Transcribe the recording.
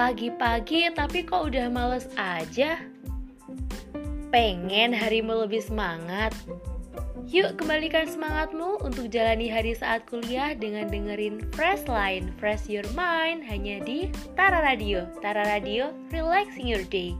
Pagi-pagi tapi kok udah males aja? Pengen harimu lebih semangat? Yuk kembalikan semangatmu untuk jalani hari saat kuliah dengan dengerin Fresh Line, Fresh Your Mind hanya di Tara Radio. Tara Radio, relaxing your day.